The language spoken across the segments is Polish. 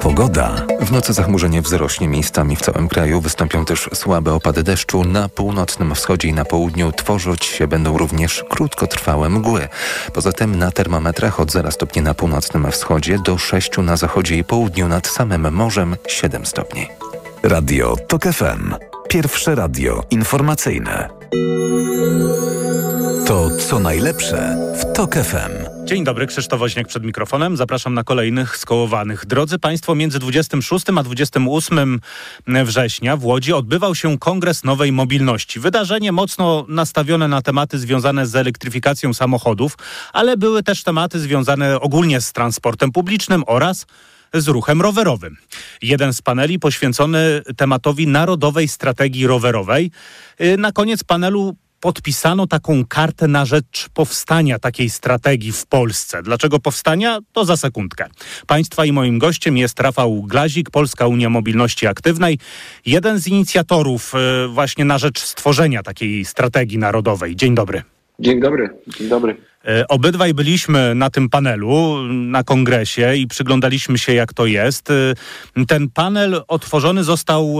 Pogoda. W nocy zachmurzenie wzrośnie miejscami w całym kraju. Wystąpią też słabe opady deszczu. Na północnym wschodzie i na południu tworzyć się będą również krótkotrwałe mgły. Poza tym na termometrach od 0 stopni na północnym wschodzie do 6 na zachodzie i południu nad samym morzem 7 stopni. Radio TOK FM. Pierwsze radio informacyjne. To co najlepsze w TOK FM. Dzień dobry, Krzysztof Woźniak przed mikrofonem. Zapraszam na kolejnych skołowanych. Drodzy Państwo, między 26 a 28 września w Łodzi odbywał się Kongres Nowej Mobilności. Wydarzenie mocno nastawione na tematy związane z elektryfikacją samochodów, ale były też tematy związane ogólnie z transportem publicznym oraz z ruchem rowerowym. Jeden z paneli poświęcony tematowi Narodowej Strategii Rowerowej. Na koniec panelu podpisano taką kartę na rzecz powstania takiej strategii w Polsce. Dlaczego powstania? To za sekundkę. Państwa i moim gościem jest Rafał Glazik, Polska Unia Mobilności Aktywnej, jeden z inicjatorów e, właśnie na rzecz stworzenia takiej strategii narodowej. Dzień dobry. Dzień dobry, dzień dobry. E, obydwaj byliśmy na tym panelu, na kongresie i przyglądaliśmy się, jak to jest. E, ten panel otworzony został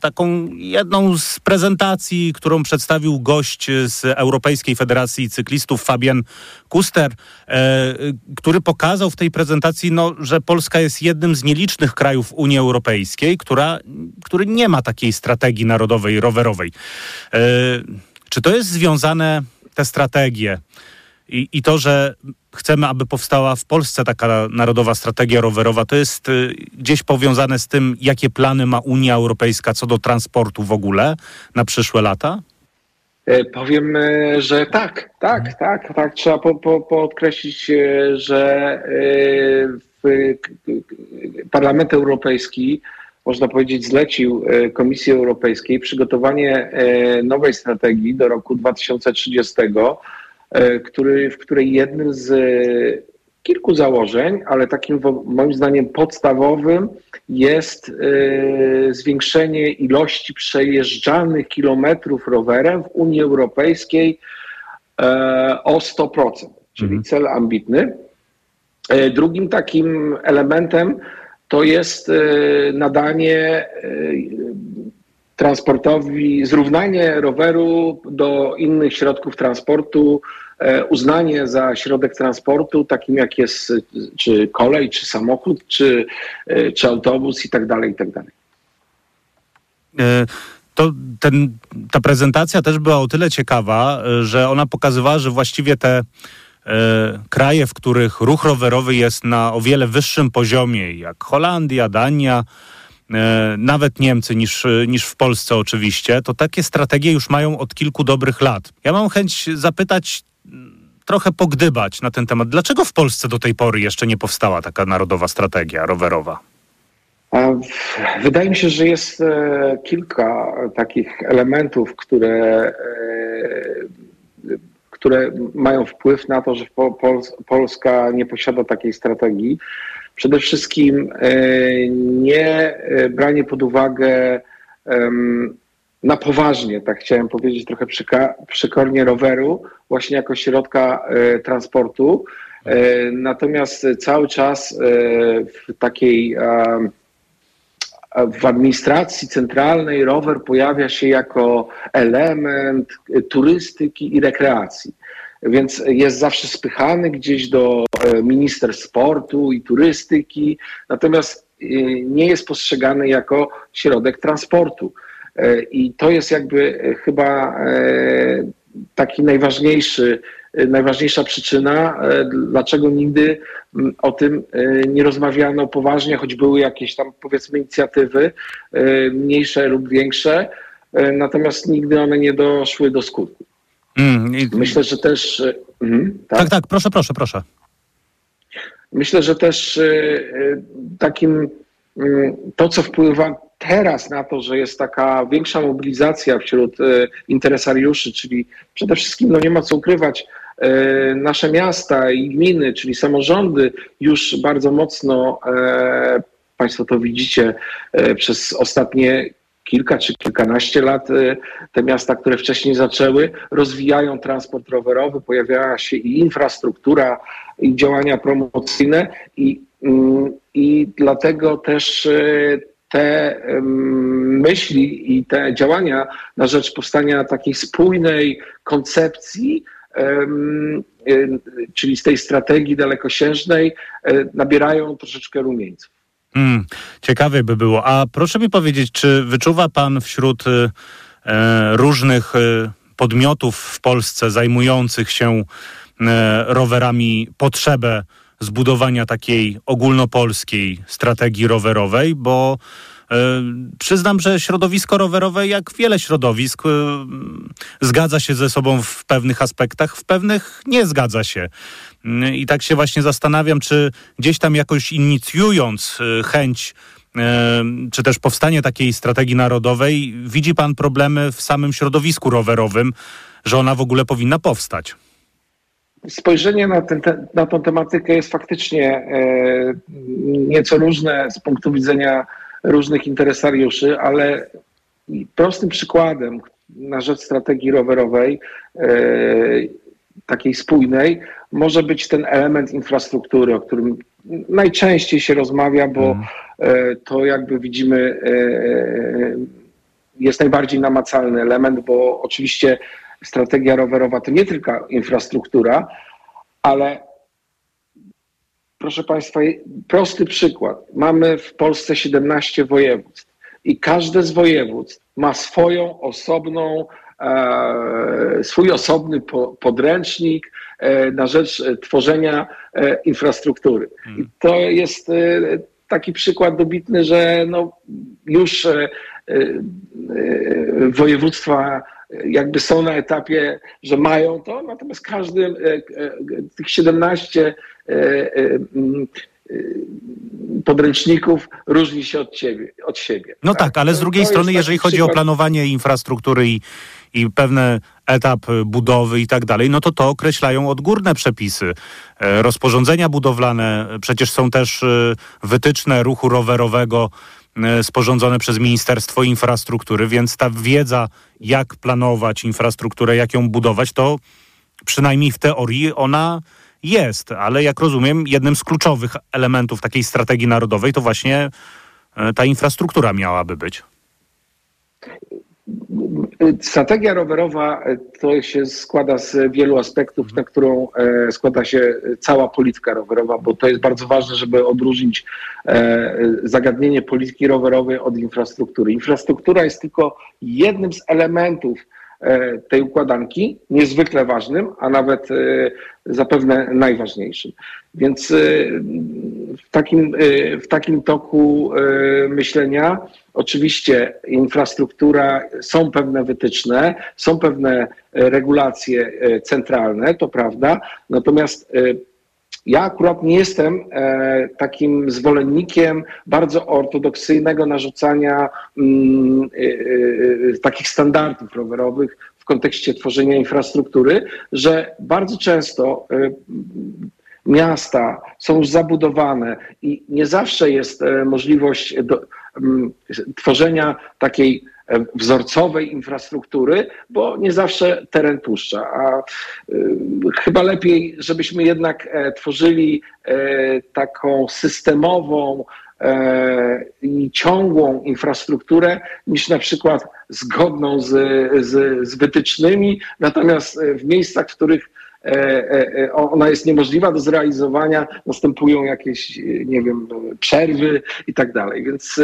taką jedną z prezentacji, którą przedstawił gość z Europejskiej Federacji Cyklistów, Fabian Kuster, e, który pokazał w tej prezentacji, no, że Polska jest jednym z nielicznych krajów Unii Europejskiej, która, który nie ma takiej strategii narodowej, rowerowej. Czy to jest związane, te strategie, i, I to, że chcemy, aby powstała w Polsce taka narodowa strategia rowerowa, to jest y, gdzieś powiązane z tym, jakie plany ma Unia Europejska co do transportu w ogóle na przyszłe lata? E, powiem, e, że tak, tak, mhm. tak, tak. Trzeba po, po, podkreślić, e, że Parlament Europejski, można powiedzieć, zlecił Komisji Europejskiej przygotowanie nowej strategii do roku 2030 E, który, w której jednym z e, kilku założeń, ale takim moim zdaniem podstawowym jest e, zwiększenie ilości przejeżdżanych kilometrów rowerem w Unii Europejskiej o 100%, czyli mhm. cel ambitny. Drugim takim elementem to jest nadanie transportowi, zrównanie roweru do innych środków transportu, e, uznanie za środek transportu, takim jak jest czy kolej, czy samochód, czy, e, czy autobus i tak dalej, i tak dalej. E, to ten, ta prezentacja też była o tyle ciekawa, że ona pokazywała, że właściwie te kraje, w których ruch rowerowy jest na o wiele wyższym poziomie, jak Holandia, Dania, nawet Niemcy niż, niż w Polsce oczywiście, to takie strategie już mają od kilku dobrych lat. Ja mam chęć zapytać, trochę pogdybać na ten temat. Dlaczego w Polsce do tej pory jeszcze nie powstała taka narodowa strategia rowerowa? Wydaje mi się, że jest e, kilka takich elementów, które, e, które mają wpływ na to, że Polska nie posiada takiej strategii. Przede wszystkim e, nie e, branie pod uwagę na poważnie, tak chciałem powiedzieć trochę przykornie, roweru, właśnie jako środka e, transportu. Natomiast cały czas w takiej w administracji centralnej rower pojawia się jako element turystyki i rekreacji więc jest zawsze spychany gdzieś do e, minister sportu i turystyki, natomiast e, nie jest postrzegany jako środek transportu. E, I to jest jakby chyba taki najważniejszy, najważniejsza przyczyna, dlaczego nigdy o tym nie rozmawiano poważnie, choć były jakieś tam powiedzmy inicjatywy mniejsze lub większe, natomiast nigdy one nie doszły do skutku. Mm, i... Myślę, że też. Mm, tak? tak, tak, proszę, proszę, proszę. Myślę, że też y, takim y, to, co wpływa teraz na to, że jest taka większa mobilizacja wśród interesariuszy, czyli przede wszystkim, no nie ma co ukrywać, nasze miasta i gminy, czyli samorządy już bardzo mocno, Państwo to widzicie, przez ostatnie kilka czy kilkanaście lat y, te miasta, które wcześniej zaczęły, rozwijają transport rowerowy, pojawiała się i infrastruktura, i działania promocyjne i Mm, I dlatego też te myśli i te działania na rzecz powstania takiej spójnej koncepcji, czyli z tej strategii dalekosiężnej, nabierają troszeczkę rumieńców. Hmm, ciekawie by było. A proszę mi powiedzieć, czy wyczuwa Pan wśród e, różnych e, podmiotów w Polsce zajmujących się e, rowerami potrzebę zbudowania takiej ogólnopolskiej strategii rowerowej, bo Przyznam, że środowisko rowerowe, jak wiele środowisk, e, zgadza się ze sobą w pewnych aspektach, w pewnych nie zgadza się. I tak się właśnie zastanawiam, czy gdzieś tam jakoś inicjując e, chęć czy też powstanie takiej strategii narodowej, widzi pan problemy w samym środowisku rowerowym, że ona w ogóle powinna powstać? spojrzenie na, ten, te, na tą tematykę jest faktycznie e, nieco różne z punktu widzenia różnych interesariuszy, ale prostym przykładem na rzecz strategii rowerowej, e, takiej spójnej, może być ten element infrastruktury, o którym najczęściej się rozmawia, bo mm. e, to jakby widzimy e, jest najbardziej namacalny element, bo oczywiście strategia rowerowa to nie tylko infrastruktura, ale proszę Państwa, prosty przykład. Mamy w Polsce 17 województw i każde z województw ma swoją osobną, e, swój osobny po, podręcznik e, na rzecz tworzenia e, infrastruktury. I hmm. to jest taki przykład dobitny, że no już województwa jakby są na etapie, że mają to, natomiast każdy e, e, tych 17 e, mm, podręczników różni się od, ciebie, od siebie. No tak, tak ale z drugiej strony, jeżeli chodzi przykład... o planowanie infrastruktury i, i pewne etap budowy i tak dalej, no to to określają odgórne przepisy. Rozporządzenia budowlane, przecież są też wytyczne ruchu rowerowego, sporządzone przez Ministerstwo Infrastruktury, więc ta wiedza, jak planować infrastrukturę, jak ją budować, to przynajmniej w teorii ona jest, ale jak rozumiem, jednym z kluczowych elementów takiej strategii narodowej to właśnie e, ta infrastruktura miałaby być. Strategia rowerowa e, to się składa z wielu aspektów, na którą e, składa się cała polityka rowerowa, bo to jest bardzo ważne, żeby odróżnić e, zagadnienie polityki rowerowej od infrastruktury. Infrastruktura jest tylko jednym z elementów tej układanki, niezwykle ważnym, a nawet zapewne najważniejszym. Więc w takim, w takim toku myślenia Oczywiście infrastruktura, są pewne wytyczne, są pewne e, regulacje e, centralne, to prawda, natomiast e, ja akurat nie jestem takim zwolennikiem bardzo ortodoksyjnego narzucania mm, takich standardów rowerowych w kontekście tworzenia infrastruktury, że bardzo często miasta są już zabudowane i nie zawsze jest możliwość do, Mm, tworzenia takiej e, wzorcowej infrastruktury, bo nie zawsze teren puszcza. A chyba lepiej, żebyśmy jednak e, tworzyli e, taką systemową i ciągłą infrastrukturę, niż na przykład zgodną z, z, z wytycznymi, natomiast w miejscach, w których E, e, e, ona jest niemożliwa do zrealizowania, następują jakieś, nie wiem, przerwy i tak dalej. Więc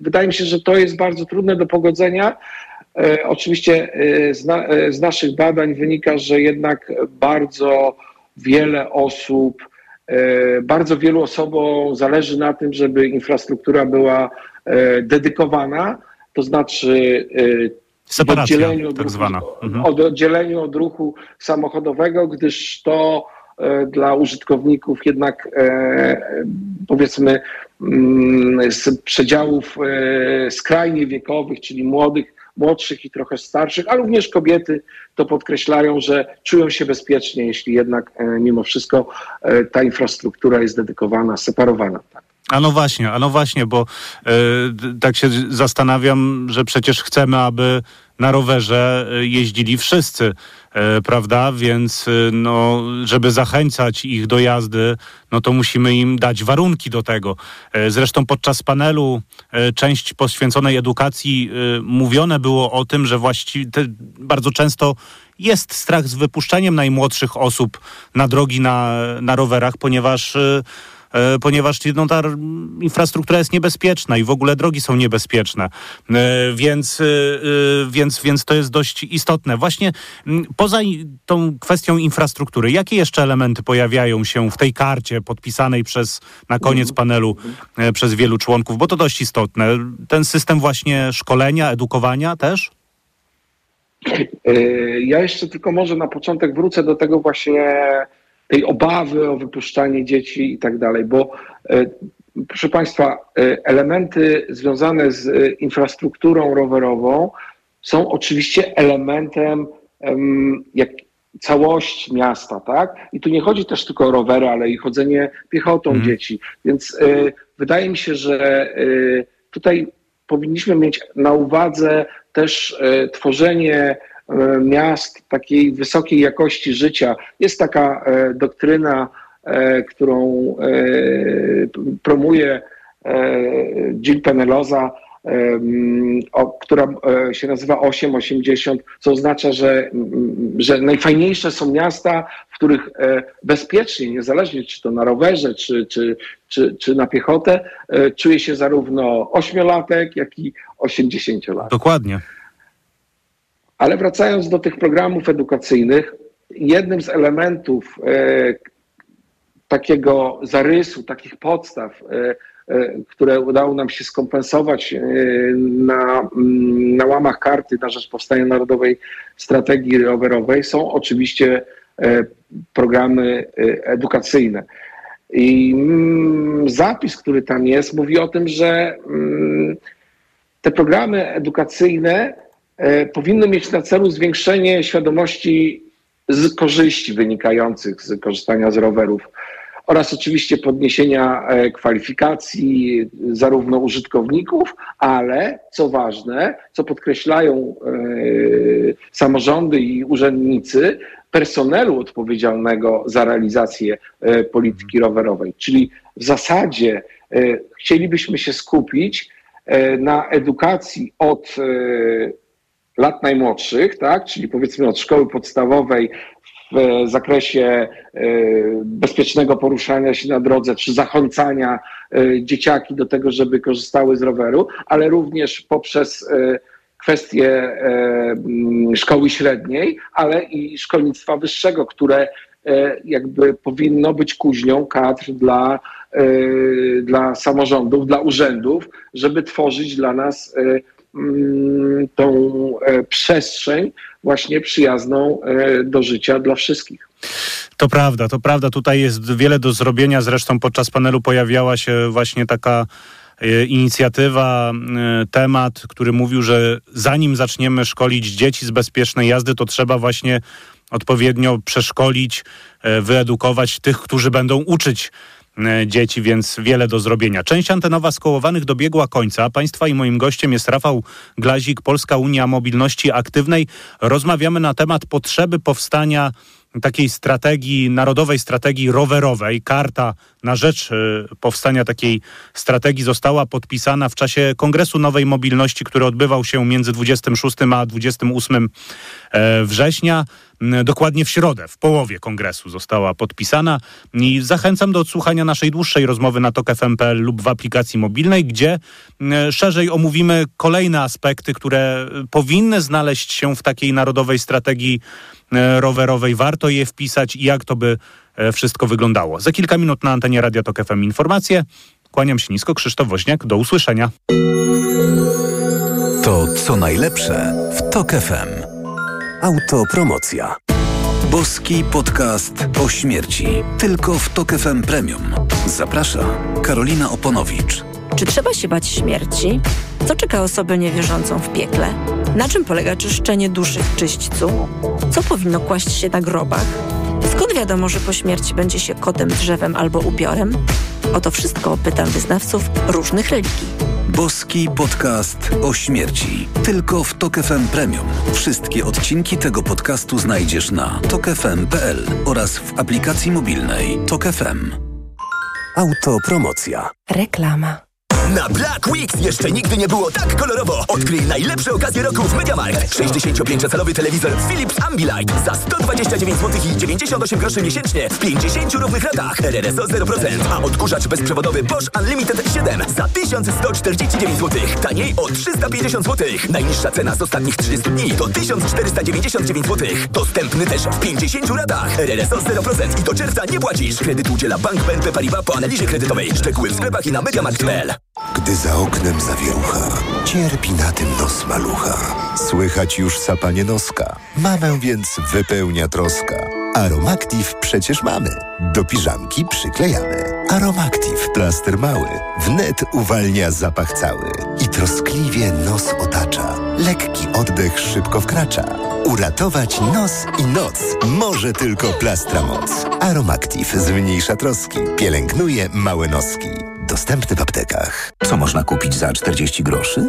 wydaje mi się, że to jest bardzo trudne do pogodzenia. Oczywiście z, na, z naszych badań wynika, że jednak bardzo wiele osób, bardzo wielu osobom zależy na tym, żeby infrastruktura była dedykowana, to znaczy Separacja, oddzieleniu tak zwana. Mhm. Od, oddzieleniu od ruchu samochodowego, gdyż to e, dla użytkowników jednak e, powiedzmy mm, z przedziałów e, skrajnie wiekowych, czyli młodych, młodszych i trochę starszych, a również kobiety to podkreślają, że czują się bezpiecznie, jeśli jednak mimo wszystko ta infrastruktura jest dedykowana, separowana. Tak. A no właśnie, a no właśnie, bo y, tak się zastanawiam, że przecież chcemy, aby na rowerze e, jeździli wszyscy E, prawda? Więc e, no, żeby zachęcać ich do jazdy, no to musimy im dać warunki do tego. E, zresztą podczas panelu część poświęconej edukacji mówione było o tym, że właściwie bardzo często jest strach z wypuszczeniem najmłodszych osób na drogi na, na rowerach, ponieważ E, ponieważ no, ta infrastruktura jest niebezpieczna i w ogóle drogi są niebezpieczne. E, więc, e, więc, więc to jest dość istotne. Właśnie poza tą kwestią infrastruktury, jakie jeszcze elementy pojawiają się w tej karcie podpisanej przez na koniec panelu przez wielu członków, bo to dość istotne. Ten system właśnie szkolenia, edukowania też? Ja jeszcze tylko może na początek wrócę do tego właśnie tej obawy o wypuszczanie dzieci i tak dalej, bo e, proszę Państwa, e, elementy związane z e, infrastrukturą rowerową są oczywiście elementem jak całości miasta, tak? I tu nie chodzi też tylko o rowery, ale i chodzenie piechotą mm. dzieci. Więc wydaje mi się, że tutaj powinniśmy mieć na uwadze też tworzenie miast takiej wysokiej jakości życia. Jest taka e, doktryna, e, którą promuje Jill Peneloza, która się nazywa 880, co oznacza, że, że najfajniejsze są miasta, w których bezpiecznie, niezależnie czy to na rowerze, czy, czy, czy, czy na piechotę, czuje się zarówno ośmiolatek, jak i 80-latek. Dokładnie. Ale wracając do tych programów edukacyjnych, jednym z elementów e, takiego zarysu, takich podstaw, e, e, które udało nam się skompensować na, mm, na łamach karty na rzecz powstania Narodowej Strategii Rowerowej, są oczywiście programy edukacyjne. I mm, zapis, który tam jest, mówi o tym, że mm, te programy edukacyjne E, powinny mieć na celu zwiększenie świadomości z korzyści wynikających z korzystania z rowerów oraz oczywiście podniesienia e, kwalifikacji zarówno użytkowników, ale co ważne, co podkreślają e, samorządy i urzędnicy, personelu odpowiedzialnego za realizację polityki rowerowej. Czyli w zasadzie chcielibyśmy się skupić na edukacji od lat najmłodszych, tak, czyli powiedzmy od szkoły podstawowej w zakresie e, bezpiecznego poruszania się na drodze, czy zachęcania e, dzieciaki do tego, żeby korzystały z roweru, ale również poprzez e, kwestie szkoły średniej, ale i szkolnictwa wyższego, które jakby powinno być kuźnią kadr dla, dla samorządów, dla urzędów, żeby tworzyć dla nas Mm, tą e, przestrzeń właśnie przyjazną e, do życia dla wszystkich. To prawda, to prawda. Tutaj jest wiele do zrobienia. Zresztą podczas panelu pojawiała się właśnie taka e, inicjatywa, temat, który mówił, że zanim zaczniemy szkolić dzieci z bezpiecznej jazdy, to trzeba właśnie odpowiednio przeszkolić, wyedukować tych, którzy będą uczyć dzieci, więc wiele do zrobienia. Część antenowa skołowanych dobiegła końca. Państwa i moim gościem jest Rafał Glazik, Polska Unia Mobilności Aktywnej. Rozmawiamy na temat potrzeby powstania takiej strategii, narodowej strategii rowerowej. Karta na rzecz y, powstania takiej strategii została podpisana w czasie Kongresu Nowej Mobilności, który odbywał się między 26 a 28 e, września. Dokładnie w środę, w połowie kongresu została podpisana i zachęcam do odsłuchania naszej dłuższej rozmowy na tok.fm.pl lub w aplikacji mobilnej, gdzie szerzej omówimy kolejne aspekty, które powinny znaleźć się w takiej narodowej strategii e, rowerowej. Warto je wpisać i jak to by wszystko wyglądało. Za kilka minut na antenie Radia Tok FM informacje. Kłaniam się nisko, Krzysztof Woźniak. Do usłyszenia. To co najlepsze w Tok FM. Autopromocja. Boski podcast o śmierci. Tylko w Tok FM Premium. Zaprasza Karolina Oponowicz. Czy trzeba się bać śmierci? Co czeka osobę niewierzącą w piekle? Na czym polega czyszczenie duszy w czyśćcu? Co powinno kłaść się na grobach? Skąd wiadomo, że po śmierci będzie się kotem, drzewem albo upiorem? O to wszystko pytam wyznawców różnych religii. Boski podcast o śmierci. Tylko w Tok FM Premium. Wszystkie odcinki tego podcastu znajdziesz na tokefm.pl oraz w aplikacji mobilnej Tok FM. Autopromocja. Reklama. Na Black Weeks jeszcze nigdy nie było tak kolorowo. Odkryj najlepsze okazje roku w MediaMarkt. 65-calowy telewizor Philips Ambilight za 129 zł i 98 groszy miesięcznie w 50 równych latach. RRSO 0%, a odkurzacz bezprzewodowy Bosch Unlimited 7 za 1149 zł. Taniej o 350 zł. Najniższa cena z ostatnich 30 dni to 1499 zł. Dostępny też w 50 latach. RRSO 0% i do czerwca nie płacisz. Kredyt udziela Bank BNP Paribas po analizie kredytowej. Szczegóły w sklepach i na mediamarkt.pl. Gdy za oknem zawierucha, cierpi na tym nos malucha. Słychać już sapanie noska. Mamę więc wypełnia troska. Aromactive przecież mamy. Do piżamki przyklejamy. Aromactive plaster mały. Wnet uwalnia zapach cały. I troskliwie nos otacza. Lekki oddech szybko wkracza. Uratować nos i noc może tylko plastra moc. Aromactive zmniejsza troski. Pielęgnuje małe noski. Dostępny w aptekach. Co można kupić za 40 groszy?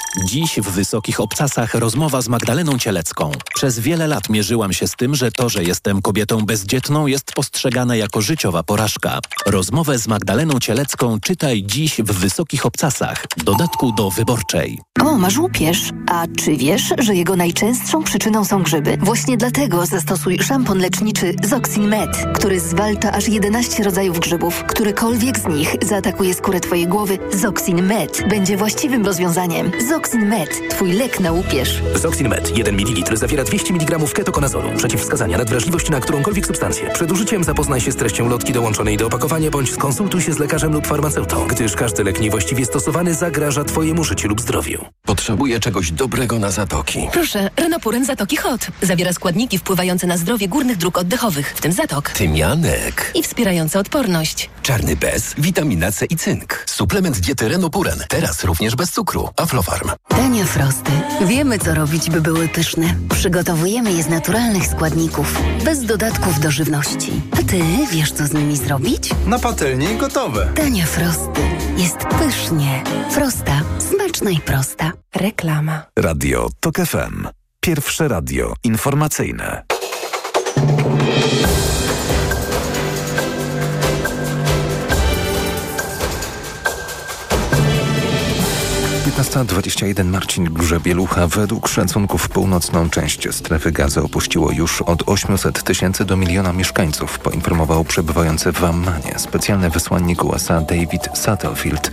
Dziś w Wysokich Obcasach rozmowa z Magdaleną Cielecką. Przez wiele lat mierzyłam się z tym, że to, że jestem kobietą bezdzietną jest postrzegane jako życiowa porażka. Rozmowę z Magdaleną Cielecką czytaj dziś w Wysokich Obcasach. Dodatku do Wyborczej. O, masz łupież. A czy wiesz, że jego najczęstszą przyczyną są grzyby? Właśnie dlatego zastosuj szampon leczniczy Zoxin Med, który zwalcza aż 11 rodzajów grzybów. Którykolwiek z nich zaatakuje skórę twojej głowy, Zoxin Med będzie właściwym rozwiązaniem. Zoxin Med, twój lek na łupież. Zoxin Med 1 ml zawiera 200 mg ketokonazolu. Przeciwwskazania nadwrażliwości na którąkolwiek substancję. Przed użyciem zapoznaj się z treścią lotki dołączonej do opakowania bądź skonsultuj się z lekarzem lub farmaceutą, gdyż każdy lek niewłaściwie stosowany zagraża twojemu życiu lub zdrowiu. Potrzebuję czegoś dobrego na zatoki. Proszę, Renopuren Zatoki Hot. Zawiera składniki wpływające na zdrowie górnych dróg oddechowych, w tym zatok. Tymianek. I wspierające odporność. Czarny bez, witamina C i cynk. Suplement diety Renopuren. Teraz również bez cukru. Aflofarm. Dania Frosty. Wiemy, co robić, by były pyszne. Przygotowujemy je z naturalnych składników, bez dodatków do żywności. A ty wiesz, co z nimi zrobić? Na patelni gotowe. Dania Frosty. Jest pysznie. Frosta. Smaczna i prosta. Reklama. Radio TOK FM. Pierwsze radio informacyjne. 15.21 Marcin Grzebielucha. Według szacunków północną część strefy gazy opuściło już od 800 tysięcy do miliona mieszkańców, poinformował przebywający w Ammanie specjalny wysłannik USA David Satterfield.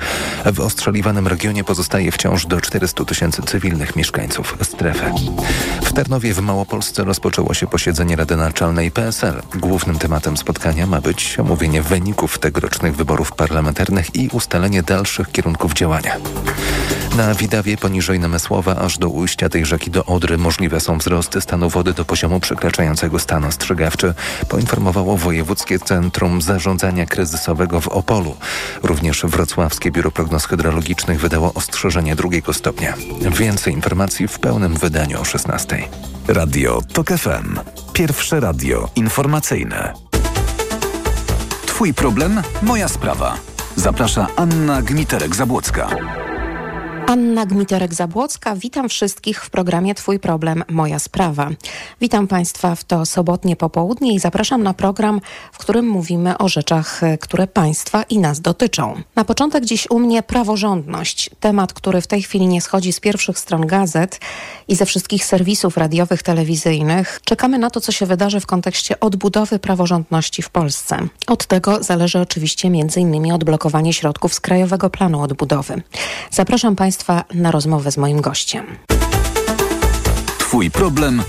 W ostrzeliwanym regionie pozostaje wciąż do 400 tysięcy cywilnych mieszkańców strefy. W Tarnowie w Małopolsce rozpoczęło się posiedzenie Rady Naczelnej PSL. Głównym tematem spotkania ma być omówienie wyników tegorocznych wyborów parlamentarnych i ustalenie dalszych kierunków działania. Na Widawie poniżej Namysłowa aż do ujścia tej rzeki do Odry możliwe są wzrosty stanu wody do poziomu przekraczającego stan ostrzegawczy, poinformowało Wojewódzkie Centrum Zarządzania Kryzysowego w Opolu. Również Wrocławskie Biuro Prognoz Hydrologicznych wydało ostrzeżenie drugiego stopnia. Więcej informacji w pełnym wydaniu o 16. Radio TOK FM. Pierwsze radio informacyjne. Twój problem, moja sprawa. Zaprasza Anna Gmiterek-Zabłocka. Anna Gmiterek-Zabłocka, witam wszystkich w programie Twój problem, moja sprawa. Witam Państwa w to sobotnie popołudnie i zapraszam na program, w którym mówimy o rzeczach, które Państwa i nas dotyczą. Na początek dziś u mnie praworządność, temat, który w tej chwili nie schodzi z pierwszych stron gazet i ze wszystkich serwisów radiowych, telewizyjnych. Czekamy na to, co się wydarzy w kontekście odbudowy praworządności w Polsce. Od tego zależy oczywiście m.in. odblokowanie środków z Krajowego Planu Odbudowy. Zapraszam Państwa na rozmowę z moim gościem. Twój problem,